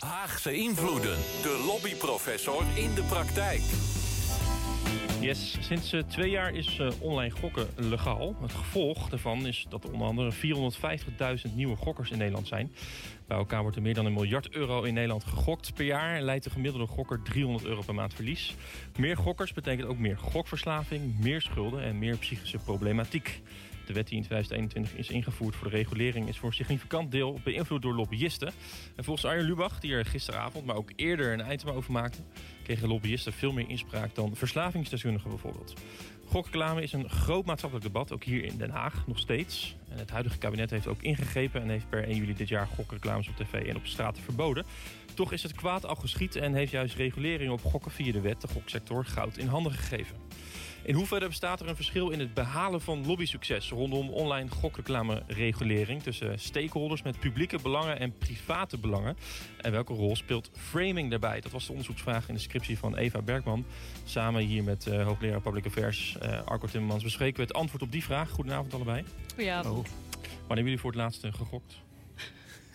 Haagse invloeden. De lobbyprofessor in de praktijk. Yes, sinds uh, twee jaar is uh, online gokken legaal. Het gevolg daarvan is dat er onder andere 450.000 nieuwe gokkers in Nederland zijn. Bij elkaar wordt er meer dan een miljard euro in Nederland gegokt per jaar... en leidt de gemiddelde gokker 300 euro per maand verlies. Meer gokkers betekent ook meer gokverslaving, meer schulden en meer psychische problematiek. De wet die in 2021 is ingevoerd voor de regulering... is voor een significant deel beïnvloed door lobbyisten. En volgens Arjen Lubach, die er gisteravond, maar ook eerder een item over maakte... kregen lobbyisten veel meer inspraak dan verslavingsdeskundigen bijvoorbeeld. Gokreclame is een groot maatschappelijk debat, ook hier in Den Haag, nog steeds. En het huidige kabinet heeft ook ingegrepen... en heeft per 1 juli dit jaar gokreclames op tv en op straten verboden. Toch is het kwaad al geschiet en heeft juist regulering op gokken via de wet... de goksector goud in handen gegeven. In hoeverre bestaat er een verschil in het behalen van lobbysucces... rondom online gokreclame-regulering... tussen stakeholders met publieke belangen en private belangen? En welke rol speelt framing daarbij? Dat was de onderzoeksvraag in de scriptie van Eva Bergman. Samen hier met uh, hoogleraar Public Affairs uh, Arco Timmermans... bespreken we het antwoord op die vraag. Goedenavond allebei. Goedenavond. Oh. Wanneer hebben jullie voor het laatst gegokt?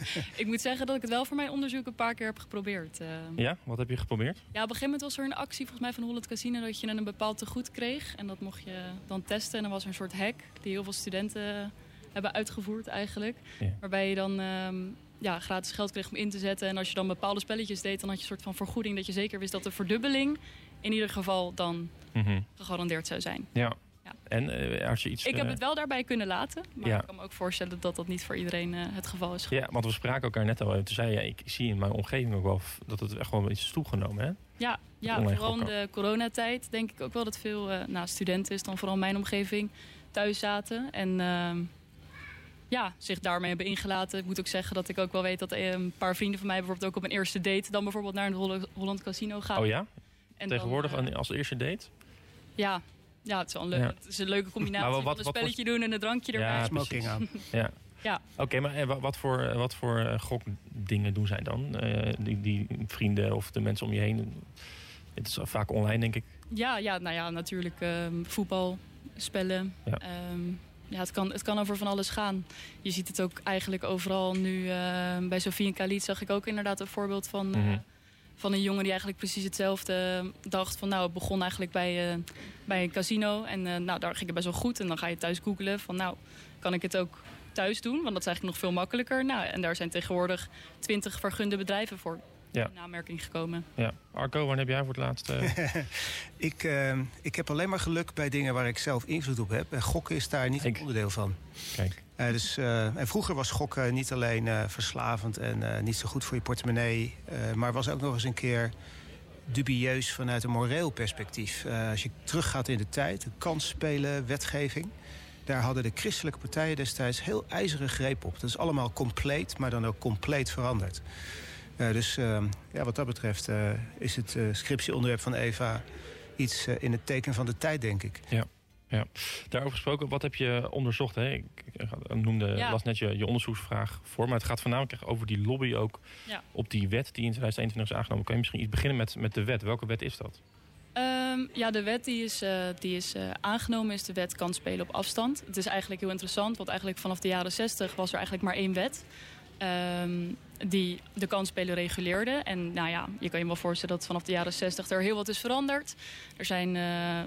ik moet zeggen dat ik het wel voor mijn onderzoek een paar keer heb geprobeerd. Uh, ja, wat heb je geprobeerd? Ja, op een gegeven moment was er een actie volgens mij van Holland Casino... dat je een bepaald tegoed kreeg. En dat mocht je dan testen. En dan was er een soort hack die heel veel studenten hebben uitgevoerd eigenlijk. Ja. Waarbij je dan um, ja, gratis geld kreeg om in te zetten. En als je dan bepaalde spelletjes deed, dan had je een soort van vergoeding... dat je zeker wist dat de verdubbeling in ieder geval dan mm -hmm. gegarandeerd zou zijn. Ja, ja. En uh, als je iets... Ik heb het wel daarbij kunnen laten. Maar ja. ik kan me ook voorstellen dat dat niet voor iedereen uh, het geval is. Ja, want we spraken elkaar net al. Toen zei je, ik zie in mijn omgeving ook wel dat het echt wel iets is toegenomen. Hè? Ja, ja vooral in de coronatijd denk ik ook wel dat veel uh, nou, studenten is dan vooral mijn omgeving thuis zaten. En ehm, ja, zich daarmee hebben ingelaten. Ik moet ook zeggen dat ik ook wel weet dat een paar vrienden van mij bijvoorbeeld ook op een eerste date dan bijvoorbeeld naar een Holland Casino gaan. Oh ja? En Tegenwoordig dan, als eerste date? Ja, ja, het is, wel een, leuk, ja. het is een leuke combinatie wat, wat, van een spelletje doen en een drankje erbij. Ja, smoking aan. ja. ja. Oké, okay, maar wat voor, wat voor gokdingen doen zij dan? Uh, die, die vrienden of de mensen om je heen? Het is vaak online, denk ik. Ja, ja nou ja, natuurlijk um, voetbal, spellen. Ja. Um, ja, het kan, het kan over van alles gaan. Je ziet het ook eigenlijk overal nu. Uh, bij Sofie en Khalid zag ik ook inderdaad een voorbeeld van... Mm -hmm. Van een jongen die eigenlijk precies hetzelfde dacht. Van nou, het begon eigenlijk bij, uh, bij een casino. En uh, nou, daar ging het best wel goed. En dan ga je thuis googlen van nou, kan ik het ook thuis doen? Want dat is eigenlijk nog veel makkelijker. Nou, en daar zijn tegenwoordig twintig vergunde bedrijven voor ja. in aanmerking gekomen. Ja. Arco, wanneer heb jij voor het laatst... Uh... ik, uh, ik heb alleen maar geluk bij dingen waar ik zelf invloed op heb. En gokken is daar niet een onderdeel van. Kijk. Uh, dus, en vroeger was gokken niet alleen verslavend en niet zo goed voor je portemonnee... maar was ook nog eens een keer dubieus vanuit een moreel perspectief. als je teruggaat in de tijd, de kansspelen, wetgeving... Daar hadden de christelijke partijen destijds heel ijzeren greep op. Dat is allemaal compleet, maar dan ook compleet veranderd. Uh, dus uh, ja, wat dat betreft uh, is het scriptieonderwerp van Eva iets in het teken van de tijd, denk ik. Ja. Ja, daarover gesproken, wat heb je onderzocht? Hè? Ik noemde, ja. las net je, je onderzoeksvraag voor, maar het gaat voornamelijk over die lobby ook ja. op die wet die in 2021 is aangenomen. Kan je misschien iets beginnen met, met de wet? Welke wet is dat? Um, ja, de wet die is, uh, die is uh, aangenomen is de wet kan spelen op afstand. Het is eigenlijk heel interessant, want eigenlijk vanaf de jaren 60 was er eigenlijk maar één wet. Um, die de kansspelen reguleerde. En nou ja, je kan je wel voorstellen dat vanaf de jaren 60 er heel wat is veranderd. Er zijn uh,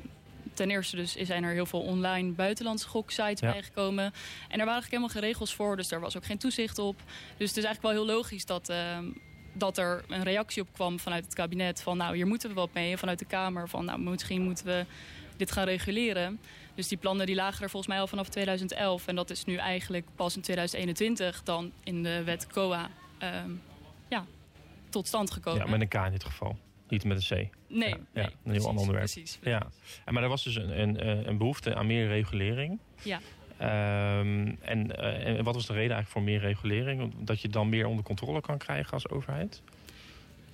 ten eerste dus zijn er heel veel online buitenlandse goksites ja. bijgekomen. En er waren eigenlijk helemaal geen regels voor, dus daar was ook geen toezicht op. Dus het is eigenlijk wel heel logisch dat... Uh, dat er een reactie op kwam vanuit het kabinet van nou hier moeten we wat mee. En vanuit de Kamer van nou misschien moeten we dit gaan reguleren. Dus die plannen die lagen er volgens mij al vanaf 2011. En dat is nu eigenlijk pas in 2021 dan in de wet COA um, ja, tot stand gekomen. Ja, met een K in dit geval. Niet met een C. Nee, ja, nee, ja, een heel ander onderwerp. Precies, Ja. En, maar er was dus een, een, een behoefte aan meer regulering. Ja. Um, en, uh, en wat was de reden eigenlijk voor meer regulering? Dat je dan meer onder controle kan krijgen als overheid?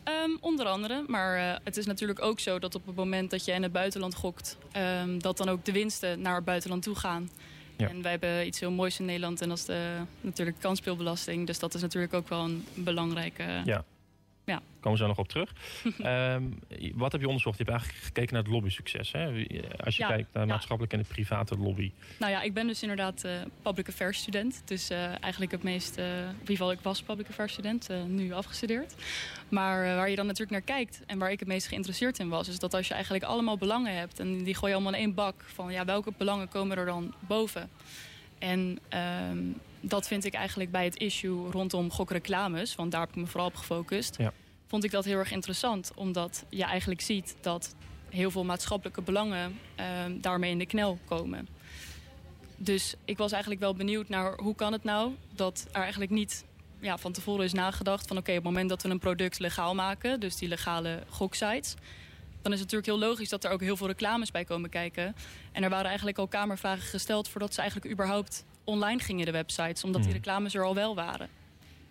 Um, onder andere, maar uh, het is natuurlijk ook zo dat op het moment dat je in het buitenland gokt... Um, dat dan ook de winsten naar het buitenland toe gaan. Ja. En wij hebben iets heel moois in Nederland en dat is de, natuurlijk kanspeelbelasting. Dus dat is natuurlijk ook wel een belangrijke... Ja. Ja. Komen we zo nog op terug. Ehm, wat heb je onderzocht? Je hebt eigenlijk gekeken naar het lobby-succes. Hè? Als je Ja, kijkt naar de ja. maatschappelijke en de private lobby. Nou ja, ik ben dus inderdaad eh, public affairs student. Dus eh, eigenlijk het meest, eh, in ieder geval ik was public affairs student, eh, nu afgestudeerd. Maar eh, waar je dan natuurlijk naar kijkt en waar ik het meest geïnteresseerd in was, is dat als je eigenlijk allemaal belangen hebt en die gooi je allemaal in één bak van ja, welke belangen komen er dan boven? En ehm, dat vind ik eigenlijk bij het issue rondom gokreclames, want daar heb ik me vooral op gefocust. Ja. Vond ik dat heel erg interessant, omdat je eigenlijk ziet dat heel veel maatschappelijke belangen ehm, daarmee in de knel komen. Dus ik was eigenlijk wel benieuwd naar hoe kan het nou dat er eigenlijk niet ja, van tevoren is nagedacht van oké, op het moment dat we een product legaal maken, dus die legale goksites, dan is het natuurlijk heel logisch dat er ook heel veel reclames bij komen kijken. En er waren eigenlijk al kamervragen gesteld voordat ze eigenlijk überhaupt online gingen de websites, omdat die Mhm. reclames er al wel waren.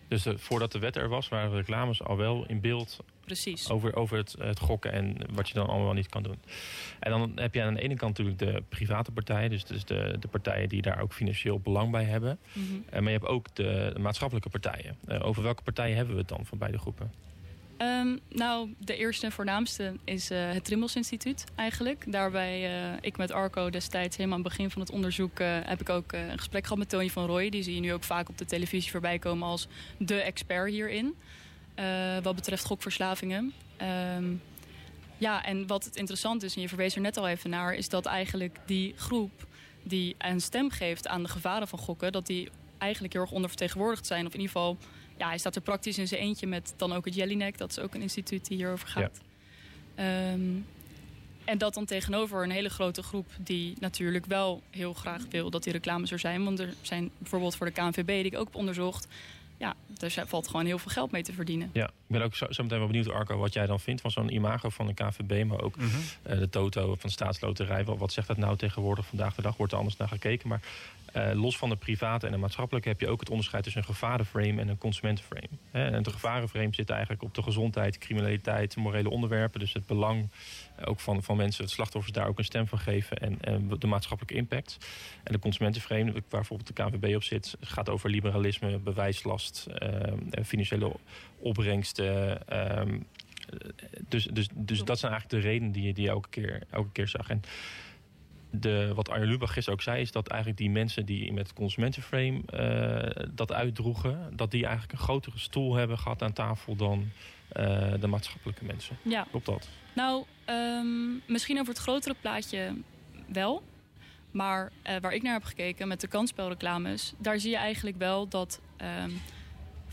Dus eh, voordat de wet er was, waren de reclames al wel in beeld Precies. over, over het, het gokken en wat je dan allemaal niet kan doen. En dan heb je aan de ene kant natuurlijk de private partijen, dus, dus de, de partijen die daar ook financieel belang bij hebben. Eh, maar je hebt ook de, de maatschappelijke partijen. Eh, over welke partijen hebben we het dan van beide groepen? Ehm, nou, de eerste en voornaamste is eh, het Trimbos Instituut eigenlijk. Daarbij, eh, ik met Arco destijds helemaal aan het begin van het onderzoek... eh, heb ik ook een gesprek gehad met Tony van Rooij. Die zie je nu ook vaak op de televisie voorbij komen als de expert hierin. wat betreft gokverslavingen. Ehm, ja, en wat het interessant is, en je verwees er net al even naar... is dat eigenlijk die groep die een stem geeft aan de gevaren van gokken... dat die eigenlijk heel erg ondervertegenwoordigd zijn. Of in ieder geval, ja, hij staat er praktisch in zijn eentje met dan ook het Jellinek. Dat is ook een instituut die hierover gaat. Ehm, en dat dan tegenover een hele grote groep die natuurlijk wel heel graag wil dat die reclames er zijn. Want er zijn bijvoorbeeld voor de KNVB, die ik ook heb onderzocht... ja, daar valt gewoon heel veel geld mee te verdienen. Ja, ik ben ook zo, zo meteen wel benieuwd, Arco, wat jij dan vindt van zo'n imago van de KVB, maar ook eh, de Toto van de staatsloterij. Wat, wat zegt dat nou tegenwoordig vandaag de dag? Wordt er anders naar gekeken. Maar eh, los van de private en de maatschappelijke heb je ook het onderscheid tussen een gevarenframe en een consumentenframe. En de gevarenframe zit eigenlijk op de gezondheid, criminaliteit, morele onderwerpen. Dus het belang eh, ook van, van mensen, slachtoffers daar ook een stem van geven en, en de maatschappelijke impact. En de consumentenframe, waar bijvoorbeeld de KNVB op zit, gaat over liberalisme, bewijslast, eh, financiële opbrengsten. ehm, dus, dus, dus dat zijn eigenlijk de redenen die je, die je elke, keer, elke keer zag. En de, wat Arjen Lubach gisteren ook zei, is dat eigenlijk die mensen die met het consumentenframe eh, dat uitdroegen, dat die eigenlijk een grotere stoel hebben gehad aan tafel dan eh, de maatschappelijke mensen. Ja, Klopt dat? nou, ehm, misschien over het grotere plaatje wel. Maar eh, waar ik naar heb gekeken met de kansspelreclames... daar zie je eigenlijk wel dat ehm,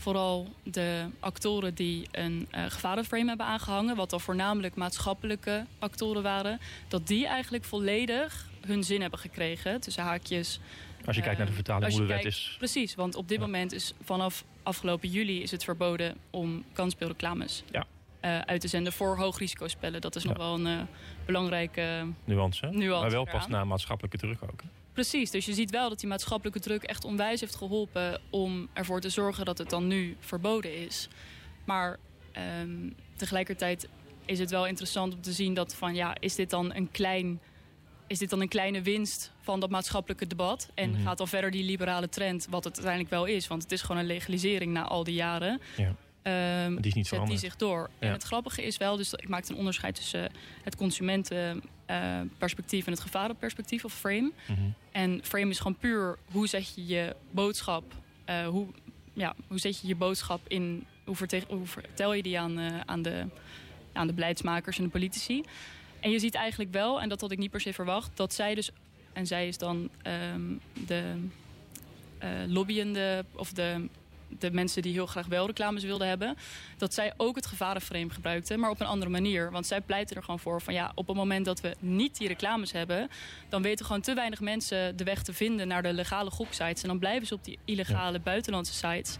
vooral de actoren die een eh gevarenframe hebben aangehangen... wat dan voornamelijk maatschappelijke actoren waren... dat die eigenlijk volledig hun zin hebben gekregen. Tussen haakjes Als je kijkt naar de Eh, vertaling, hoe de wet is. Precies, want op dit Ja. moment is vanaf afgelopen juli is het verboden om kansspelreclames Ja. eh, uit te zenden voor hoogrisicospellen. Dat is nog wel een eh, belangrijke Nuance. nuance. maar wel pas na maatschappelijke druk ook. hè? Precies, dus je ziet wel dat die maatschappelijke druk echt onwijs heeft geholpen om ervoor te zorgen dat het dan nu verboden is. Maar ehm, tegelijkertijd is het wel interessant om te zien dat van ja, is dit dan een klein. Is dit dan een kleine winst van dat maatschappelijke debat? En Mhm. gaat dan verder die liberale trend, wat het uiteindelijk wel is, want het is gewoon een legalisering na al die jaren. Ja. Ehm, Die is niet zet die zich door. En het grappige is wel, dus dat- ik maakte een onderscheid tussen het consumentenperspectief en het gevarenperspectief of frame. Mhm. En frame is gewoon puur hoe zet je je boodschap, eh, hoe, ja, hoe zet je je boodschap in, hoe vertel je die aan, eh, aan, de, aan de beleidsmakers en de politici. En je ziet eigenlijk wel, en dat had ik niet per se verwacht, dat zij dus, en zij is dan ehm, de eh, lobbyende of de, de mensen die heel graag wel reclames wilden hebben, dat zij ook het gevarenframe gebruikten, maar op een andere manier. Want zij pleiten er gewoon voor van ja, op het moment dat we niet die reclames hebben, dan weten gewoon te weinig mensen de weg te vinden naar de legale goksites. En dan blijven ze op die illegale buitenlandse sites.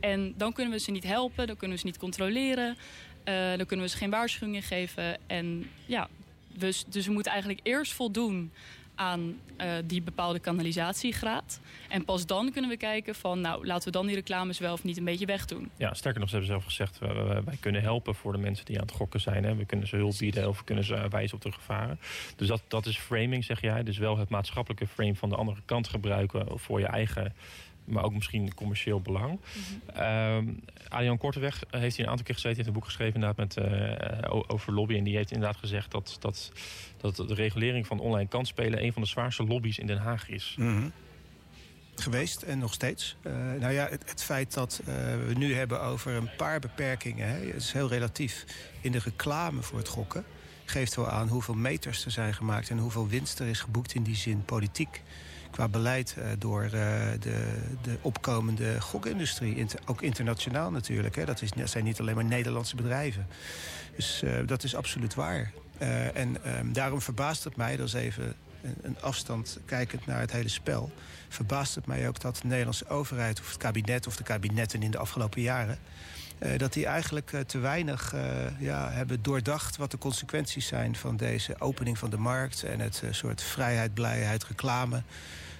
En dan kunnen we ze niet helpen, dan kunnen we ze niet controleren, eh, dan kunnen we ze geen waarschuwingen geven. En ja, dus, dus we moeten eigenlijk eerst voldoen aan eh, die bepaalde kanalisatiegraad. En pas dan kunnen we kijken van, nou, laten we dan die reclames wel of niet een beetje wegdoen. Ja, sterker nog, ze hebben zelf gezegd, wij kunnen helpen voor de mensen die aan het gokken zijn. Hè. We kunnen ze hulp bieden of we kunnen ze wijzen op de gevaren. Dus dat, dat is framing, zeg jij. Dus wel het maatschappelijke frame van de andere kant gebruiken voor je eigen maar ook misschien commercieel belang. Mm Arjan Korteweg heeft hier een aantal keer gezeten, heeft een boek geschreven inderdaad met, over lobby. En die heeft inderdaad gezegd dat, dat, dat de regulering van online kansspelen een van de zwaarste lobby's in Den Haag is. Mhm. Geweest en nog steeds. nou ja, het, het feit dat we nu hebben over een paar beperkingen, hè, het is heel relatief. In de reclame voor het gokken geeft wel aan hoeveel meters er zijn gemaakt en hoeveel winst er is geboekt in die zin politiek qua beleid uh, door uh, de, de opkomende gokindustrie. Ook internationaal natuurlijk. Dat, zijn niet alleen maar Nederlandse bedrijven. Dus uh, dat is absoluut waar. en um, daarom verbaast het mij, dat is even een, afstand kijkend naar het hele spel... verbaast het mij ook dat de Nederlandse overheid of het kabinet... of de kabinetten in de afgelopen jaren dat die eigenlijk uh, te weinig uh, ja, hebben doordacht wat de consequenties zijn van deze opening van de markt en het soort vrijheid, blijheid, reclame,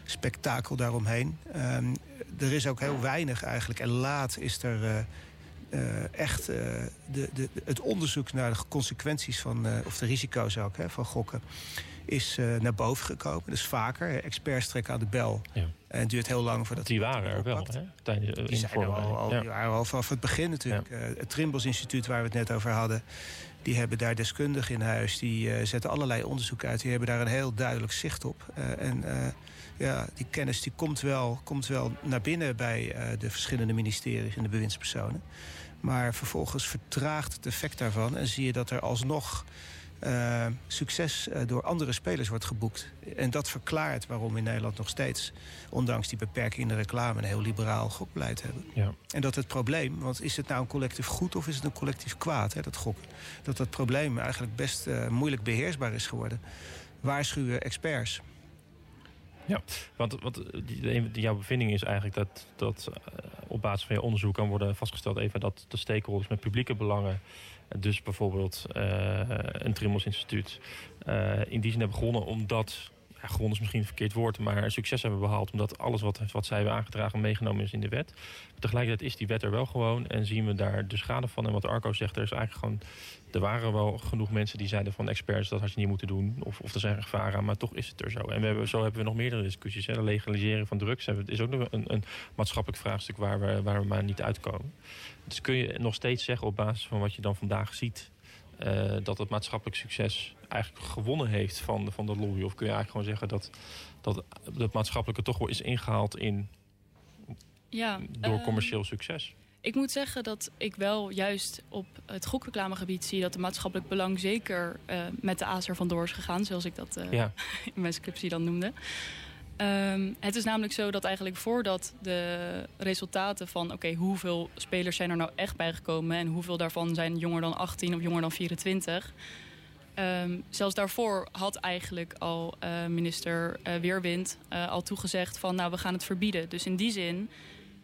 spektakel daaromheen. Um, er is ook heel weinig eigenlijk en laat is er echt de, de, het onderzoek naar de consequenties van, of de risico's ook hè, van gokken is naar boven gekomen. Dus vaker. Experts trekken aan de bel. Ja. En het duurt heel lang voordat... Die waren er wel, hè? Tijdens, die, zijn al, al, ja. die waren al vanaf het begin natuurlijk. Ja. Het Trimbos Instituut, waar we het net over hadden... die hebben daar deskundigen in huis. Die zetten allerlei onderzoek uit. Die hebben daar een heel duidelijk zicht op. en ja, die kennis die komt, wel, komt wel naar binnen bij de verschillende ministeries en de bewindspersonen. Maar vervolgens vertraagt het effect daarvan... en zie je dat er alsnog uh, succes uh, door andere spelers wordt geboekt. En dat verklaart waarom we in Nederland nog steeds... ondanks die beperking in de reclame... een heel liberaal gokbeleid hebben. Ja. En dat het probleem, want is het nou een collectief goed... of is het een collectief kwaad, hè, dat gokken? Dat dat probleem eigenlijk best moeilijk beheersbaar is geworden. Waarschuwen experts. Ja, want, want jouw bevinding is eigenlijk dat, dat op basis van je onderzoek kan worden vastgesteld... even dat de stakeholders met publieke belangen dus bijvoorbeeld een Trimmels Instituut in die zin hebben gewonnen omdat ja, gewonnen is misschien een verkeerd woord, maar succes hebben behaald. Omdat alles wat, wat zij hebben aangedragen meegenomen is in de wet. Tegelijkertijd is die wet er wel gewoon en zien we daar de schade van. En wat Arco zegt, er is eigenlijk gewoon. Er waren wel genoeg mensen die zeiden van experts dat had je niet moeten doen. Of, of er zijn gevaren aan, maar toch is het er zo. En we hebben, zo hebben we nog meerdere discussies. Hè. De legalisering van drugs is ook nog een, een maatschappelijk vraagstuk waar we, waar we maar niet uitkomen. Dus kun je nog steeds zeggen op basis van wat je dan vandaag ziet... Uh, dat het maatschappelijk succes eigenlijk gewonnen heeft van, van de lobby? Of kun je eigenlijk gewoon zeggen dat, dat het maatschappelijke toch wel is ingehaald in, ja, door uh, commercieel succes? Ik moet zeggen dat ik wel juist op het gokreclamegebied zie... dat de maatschappelijk belang zeker uh, met de aas er vandoor is gegaan... zoals ik dat ja. in mijn scriptie dan noemde. Um, het is namelijk zo dat eigenlijk voordat de resultaten van... oké, okay, hoeveel spelers zijn er nou echt bijgekomen... en hoeveel daarvan zijn jonger dan 18 of jonger dan 24... Um, zelfs daarvoor had eigenlijk al uh, minister uh, Weerwind uh, al toegezegd van... nou, we gaan het verbieden. Dus in die zin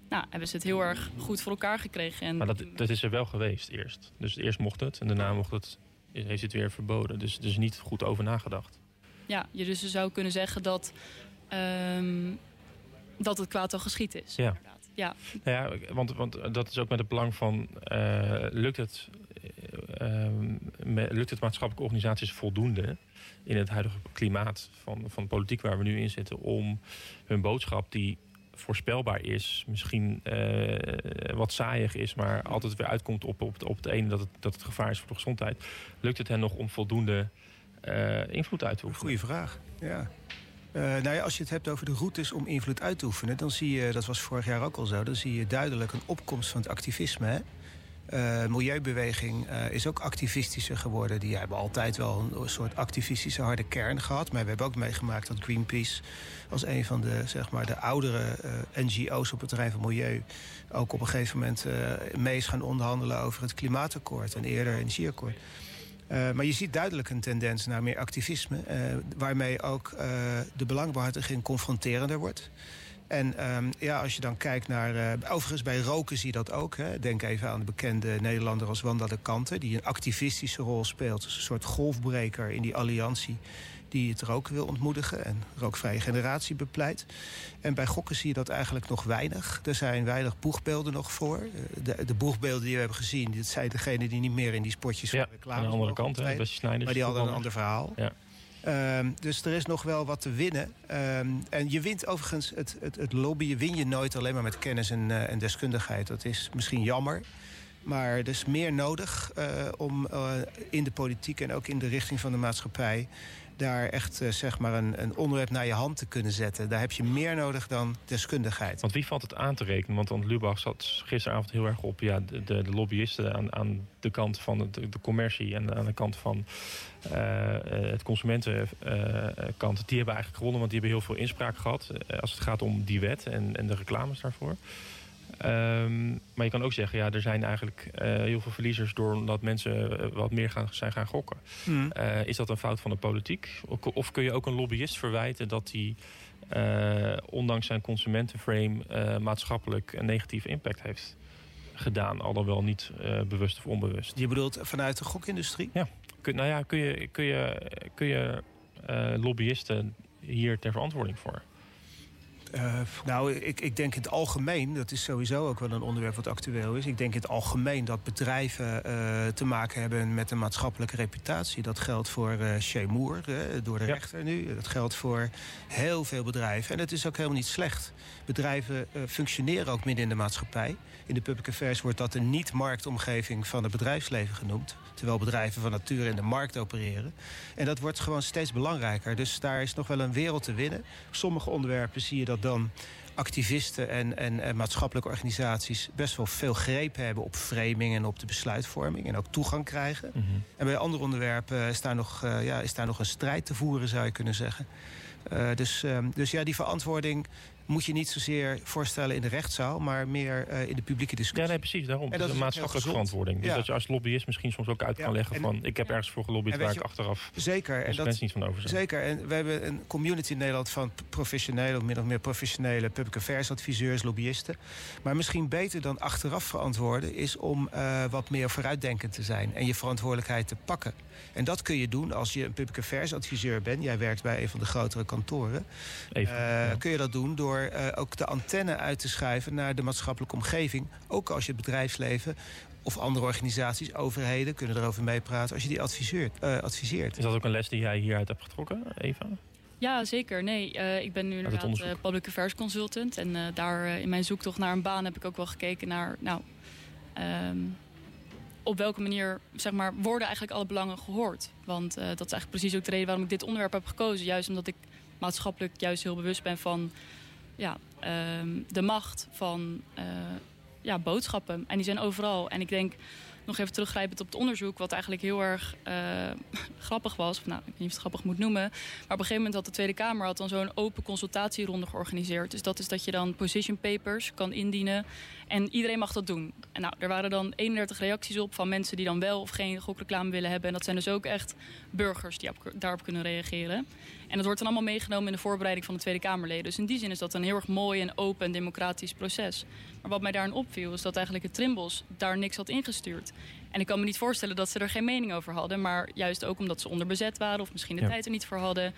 nou, hebben ze het heel erg goed voor elkaar gekregen. En... Maar dat, dat is er wel geweest eerst. Dus eerst mocht het en daarna mocht het, heeft het weer verboden. Dus er is niet goed over nagedacht. Ja, je dus zou kunnen zeggen dat um, dat het kwaad al geschied is. Ja. Ja. Nou ja, want, want dat is ook met het belang van... Uh, lukt, het, uh, me, lukt het maatschappelijke organisaties voldoende... in het huidige klimaat van, van de politiek waar we nu in zitten... om hun boodschap die voorspelbaar is, misschien uh, wat saaiig is... maar altijd weer uitkomt op, op, op het ene dat het, dat het gevaar is voor de gezondheid... lukt het hen nog om voldoende invloed uit te oefenen? Goeie vraag, ja. Uh, nou ja, als je het hebt over de routes om invloed uit te oefenen... dan zie je, dat was vorig jaar ook al zo... dan zie je duidelijk een opkomst van het activisme. Hè? Uh, milieubeweging uh, is ook activistischer geworden. Die hebben altijd wel een soort activistische harde kern gehad. Maar we hebben ook meegemaakt dat Greenpeace... als een van de, zeg maar, de oudere NGO's op het terrein van milieu... ook op een gegeven moment mee is gaan onderhandelen over het klimaatakkoord... en eerder energieakkoord. Uh, maar je ziet duidelijk een tendens naar meer activisme... Uh, waarmee ook uh, de belangbehartiging confronterender wordt. En um, ja, als je dan kijkt naar... overigens, bij roken zie je dat ook. Hè. Denk even aan de bekende Nederlander als Wanda de Kante... die een activistische rol speelt. Dus een soort golfbreker in die alliantie die het roken wil ontmoedigen en rookvrije generatie bepleit. En bij gokken zie je dat eigenlijk nog weinig. Er zijn weinig boegbeelden nog voor. De, de boegbeelden die we hebben gezien, dat zijn degenen die niet meer in die spotjes ja, van reclame aan de andere kant, hè, maar die hadden een ander verhaal. Ja. Ehm, dus er is nog wel wat te winnen. Ehm, en je wint overigens, het, het, het lobbyen win je nooit alleen maar met kennis en, uh, en deskundigheid. Dat is misschien jammer. Maar er is meer nodig uh, om uh, in de politiek en ook in de richting van de maatschappij daar echt uh, zeg maar een, een, onderwerp naar je hand te kunnen zetten. Daar heb je meer nodig dan deskundigheid. Want wie valt het aan te rekenen? Want, Lubach zat gisteravond heel erg op ja, de, de, de lobbyisten aan, aan de kant van de, de commercie en aan de kant van uh, het consumentenkant. die hebben eigenlijk gewonnen, want die hebben heel veel inspraak gehad als het gaat om die wet en, en de reclames daarvoor. Um, maar je kan ook zeggen, ja, er zijn eigenlijk uh, heel veel verliezers... doordat mensen uh, wat meer gaan, zijn gaan gokken. Mm. Uh, is dat een fout van de politiek? Of, of kun je ook een lobbyist verwijten dat hij... ondanks zijn consumentenframe maatschappelijk een negatieve impact heeft gedaan. Al dan wel niet bewust of onbewust. Je bedoelt vanuit de gokindustrie? Ja. Kun, nou ja, kun je, kun je, kun je lobbyisten hier ter verantwoording voor? Uh, nou, ik, ik denk in het algemeen, dat is sowieso ook wel een onderwerp wat actueel is. Ik denk in het algemeen dat bedrijven uh, te maken hebben met een maatschappelijke reputatie. Dat geldt voor uh, Shemour, door de ja. rechter nu. Dat geldt voor heel veel bedrijven. En het is ook helemaal niet slecht. Bedrijven functioneren ook midden in de maatschappij. In de public affairs wordt dat een niet-marktomgeving van het bedrijfsleven genoemd. Terwijl bedrijven van nature in de markt opereren. En dat wordt gewoon steeds belangrijker. Dus daar is nog wel een wereld te winnen. Op sommige onderwerpen zie je dat dan activisten en, en, en, maatschappelijke organisaties best wel veel greep hebben op framing en op de besluitvorming en ook toegang krijgen. Mm -hmm. En bij andere onderwerpen is daar, nog, uh, ja, is daar nog een strijd te voeren, zou je kunnen zeggen. Uh, dus, um, dus ja, die verantwoording moet je niet zozeer voorstellen in de rechtszaal, maar meer uh, in de publieke discussie. Ja, nee, precies. Daarom. En dat is een maatschappelijke verantwoording. Dus ja. dat je als lobbyist misschien soms ook uit kan leggen en, van... ik heb ergens voor gelobbyd waar ik achteraf zeker, en dat, niet van over zijn. Zeker. En we hebben een community in Nederland van professionele... of min of meer professionele public affairs adviseurs, lobbyisten. Maar misschien beter dan achteraf verantwoorden... is om uh, wat meer vooruitdenkend te zijn en je verantwoordelijkheid te pakken. En dat kun je doen als je een public affairs adviseur bent. Jij werkt bij een van de grotere kantoren. Even, uh, ja. Kun je dat doen door uh, ook de antenne uit te schuiven naar de maatschappelijke omgeving. Ook als je het bedrijfsleven of andere organisaties, overheden, kunnen erover meepraten als je die adviseert, uh, adviseert. Is dat ook een les die jij hieruit hebt getrokken, Eva? Ja, zeker. Nee, uh, ik ben nu inderdaad uh, public affairs consultant. En uh, daar in mijn zoektocht naar een baan heb ik ook wel gekeken naar... Nou, um, op welke manier zeg maar, worden eigenlijk alle belangen gehoord. Want dat is eigenlijk precies ook de reden waarom ik dit onderwerp heb gekozen. Juist omdat ik maatschappelijk juist heel bewust ben van ja, um, de macht van uh, ja, boodschappen. En die zijn overal. En ik denk, nog even teruggrijpend op het onderzoek... wat eigenlijk heel erg uh, grappig was. Nou, ik weet niet of het grappig moet noemen. Maar op een gegeven moment had de Tweede Kamer... had dan zo'n open consultatieronde georganiseerd. Dus dat is dat je dan position papers kan indienen. En iedereen mag dat doen. En nou, er waren dan 31 reacties op van mensen... die dan wel of geen gokreclame willen hebben. En dat zijn dus ook echt burgers die op, daarop kunnen reageren. En dat wordt dan allemaal meegenomen in de voorbereiding van de Tweede Kamerleden. Dus in die zin is dat een heel erg mooi en open en democratisch proces. Maar wat mij daarin opviel is dat eigenlijk het Trimbos daar niks had ingestuurd. En ik kan me niet voorstellen dat ze er geen mening over hadden. Maar juist ook omdat ze onderbezet waren of misschien de ja. tijd er niet voor hadden.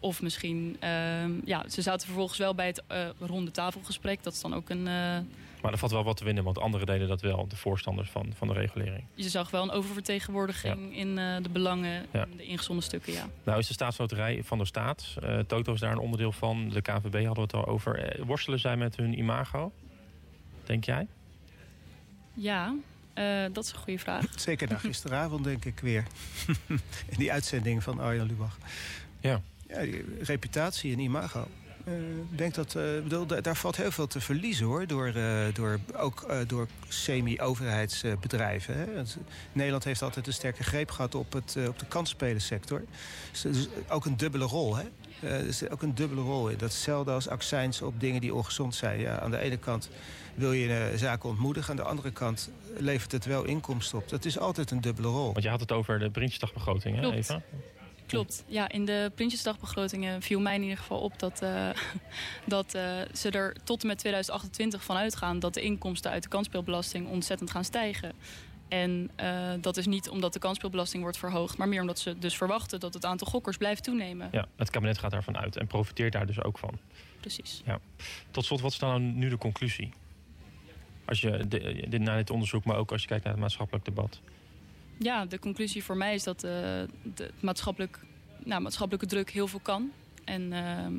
Of misschien, uh, ja, ze zaten vervolgens wel bij het uh, ronde tafelgesprek. Dat is dan ook een... Uh, maar er valt wel wat te winnen, want anderen deden dat wel, de voorstanders van, van de regulering. Je zag wel een oververtegenwoordiging ja. in uh, de belangen, ja. in de ingezonden stukken, ja. Nou is de staatsloterij van de staat. Toto is daar een onderdeel van. De KVB hadden we het al over. Worstelen zij met hun imago? Denk jij? Ja, uh, dat is een goede vraag. Zeker na gisteravond, denk ik weer. in die uitzending van Arjan Lubach. Ja. Ja, die reputatie en imago. Uh, ik denk dat, uh, bedoel, daar valt heel veel te verliezen hoor. Door, uh, door, ook door semi-overheidsbedrijven. Nederland heeft altijd een sterke greep gehad op, het, op de kansspelensector. Dus, dus ook een dubbele rol. Hè? Er is ook een dubbele rol in. Dat is hetzelfde als accijns op dingen die ongezond zijn. Ja, aan de ene kant wil je zaken ontmoedigen. Aan de andere kant levert het wel inkomsten op. Dat is altijd een dubbele rol. Want je had het over de Prinsjesdagbegroting, hè, Eva? Klopt. Ja, in de Prinsjesdagbegrotingen viel mij in ieder geval op dat, uh, dat uh, ze er tot en met 2028 van uitgaan dat de inkomsten uit de kansspelbelasting ontzettend gaan stijgen. En uh, dat is niet omdat de kansspelbelasting wordt verhoogd, maar meer omdat ze dus verwachten dat het aantal gokkers blijft toenemen. Ja, het kabinet gaat daarvan uit en profiteert daar dus ook van. Precies. Ja. Tot slot, wat is dan nu de conclusie? Als je dit, naar dit onderzoek, maar ook als je kijkt naar het maatschappelijk debat. Ja, de conclusie voor mij is dat uh, de, maatschappelijk nou, maatschappelijke druk heel veel kan. En ehm,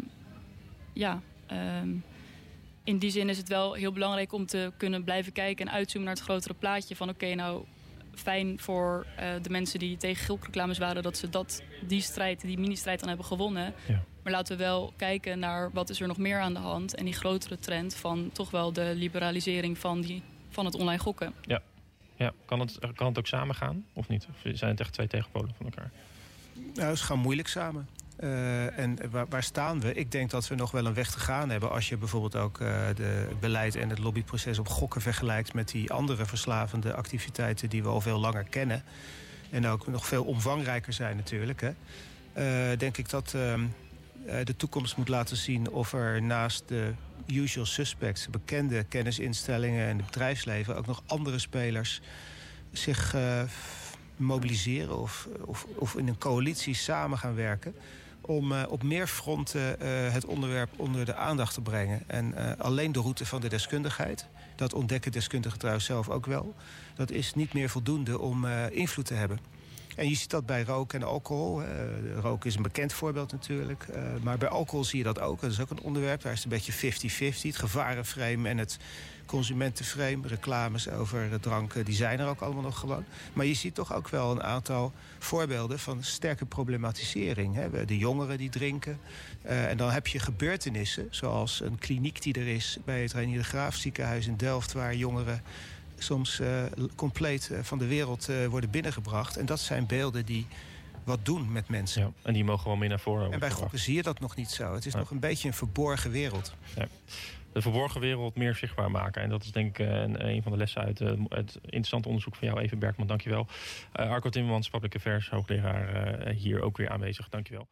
ja, ehm, in die zin is het wel heel belangrijk om te kunnen blijven kijken en uitzoomen naar het grotere plaatje. Van oké, nou fijn voor uh, de mensen die tegen gilkreclames waren dat ze dat, die strijd, die mini-strijd dan hebben gewonnen. Ja. Maar laten we wel kijken naar wat is er nog meer aan de hand. En die grotere trend van toch wel de liberalisering van, die, van het online gokken. Ja, ja. Kan, het, kan het ook samen gaan of niet? Of zijn het echt twee tegenpolen van elkaar? Nou, ze gaan moeilijk samen. Uh, en waar, staan we? Ik denk dat we nog wel een weg te gaan hebben... als je bijvoorbeeld ook de, het beleid en het lobbyproces op gokken vergelijkt... met die andere verslavende activiteiten die we al veel langer kennen. En ook nog veel omvangrijker zijn natuurlijk. Hè. Uh, denk ik dat ehm, de toekomst moet laten zien of er naast de usual suspects... bekende kennisinstellingen en het bedrijfsleven... ook nog andere spelers zich mobiliseren of, of, of in een coalitie samen gaan werken om uh, op meer fronten uh, het onderwerp onder de aandacht te brengen. En uh, alleen de route van de deskundigheid, dat ontdekken deskundigen trouwens zelf ook wel... dat is niet meer voldoende om invloed te hebben. En je ziet dat bij rook en alcohol. rook is een bekend voorbeeld natuurlijk. maar bij alcohol zie je dat ook. Dat is ook een onderwerp, daar is het een beetje 50-50. Het gevarenframe en het consumentenframe. Reclames over dranken, die zijn er ook allemaal nog gewoon. Maar je ziet toch ook wel een aantal voorbeelden van sterke problematisering. Hè. De jongeren die drinken. Uh, en dan heb je gebeurtenissen, zoals een kliniek die er is... bij het Reinier de Graaf ziekenhuis in Delft... waar jongeren soms uh, compleet uh, van de wereld worden binnengebracht. En dat zijn beelden die wat doen met mensen. Ja, en die mogen wel meer naar voren. En bij gokken zie je dat nog niet zo. Het is ja. nog een beetje een verborgen wereld. Ja de verborgen wereld meer zichtbaar maken. En dat is denk ik een, een van de lessen uit uh, het interessante onderzoek van jou, Even Bergman. Dankjewel. Arco Timmermans, public affairs, hoogleraar hier ook weer aanwezig. Dankjewel.